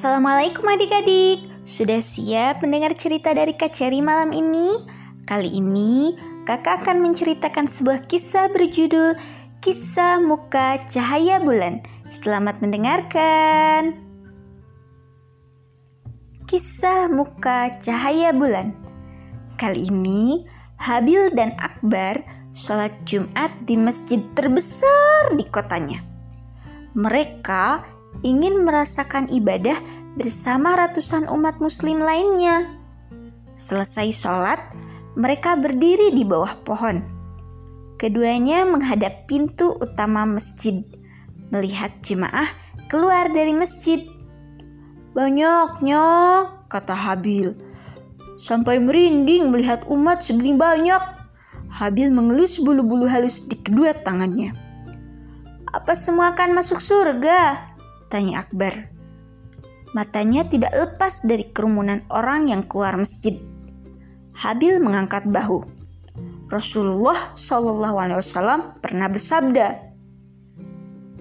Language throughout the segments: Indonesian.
Assalamualaikum adik-adik Sudah siap mendengar cerita dari Kak Cherry malam ini? Kali ini kakak akan menceritakan sebuah kisah berjudul Kisah Muka Cahaya Bulan Selamat mendengarkan Kisah Muka Cahaya Bulan Kali ini Habil dan Akbar sholat Jumat di masjid terbesar di kotanya. Mereka ingin merasakan ibadah bersama ratusan umat muslim lainnya. Selesai sholat, mereka berdiri di bawah pohon. Keduanya menghadap pintu utama masjid, melihat jemaah keluar dari masjid. Banyaknya, kata Habil. Sampai merinding melihat umat segini banyak. Habil mengelus bulu-bulu halus di kedua tangannya. Apa semua akan masuk surga? Tanya Akbar. Matanya tidak lepas dari kerumunan orang yang keluar masjid. Habil mengangkat bahu. Rasulullah Wasallam pernah bersabda.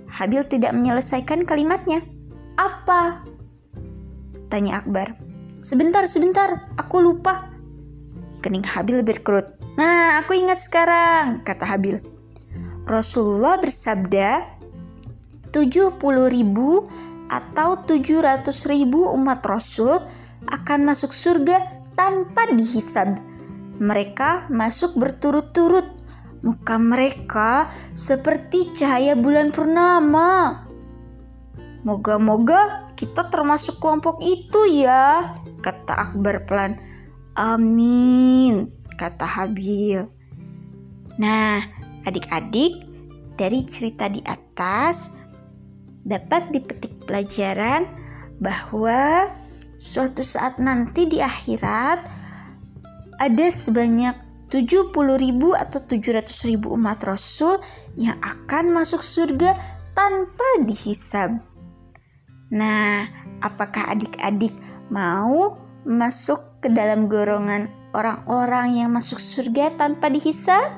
Habil tidak menyelesaikan kalimatnya. Apa? Tanya Akbar. Sebentar, sebentar, aku lupa. Kening Habil berkerut. Nah, aku ingat sekarang, kata Habil. Rasulullah bersabda, 70 ribu atau 700 ribu umat Rasul akan masuk surga tanpa dihisab. Mereka masuk berturut-turut. Muka mereka seperti cahaya bulan purnama. Moga-moga kita termasuk kelompok itu ya, kata Akbar pelan. Amin, kata Habil. Nah, adik-adik, dari cerita di atas, dapat dipetik pelajaran bahwa suatu saat nanti di akhirat ada sebanyak 70 ribu atau 700 ribu umat Rasul yang akan masuk surga tanpa dihisab. Nah, apakah adik-adik mau masuk ke dalam golongan orang-orang yang masuk surga tanpa dihisab?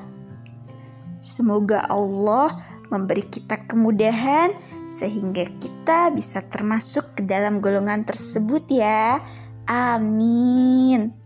Semoga Allah memberi kita kemudahan sehingga kita bisa termasuk ke dalam golongan tersebut ya. Amin.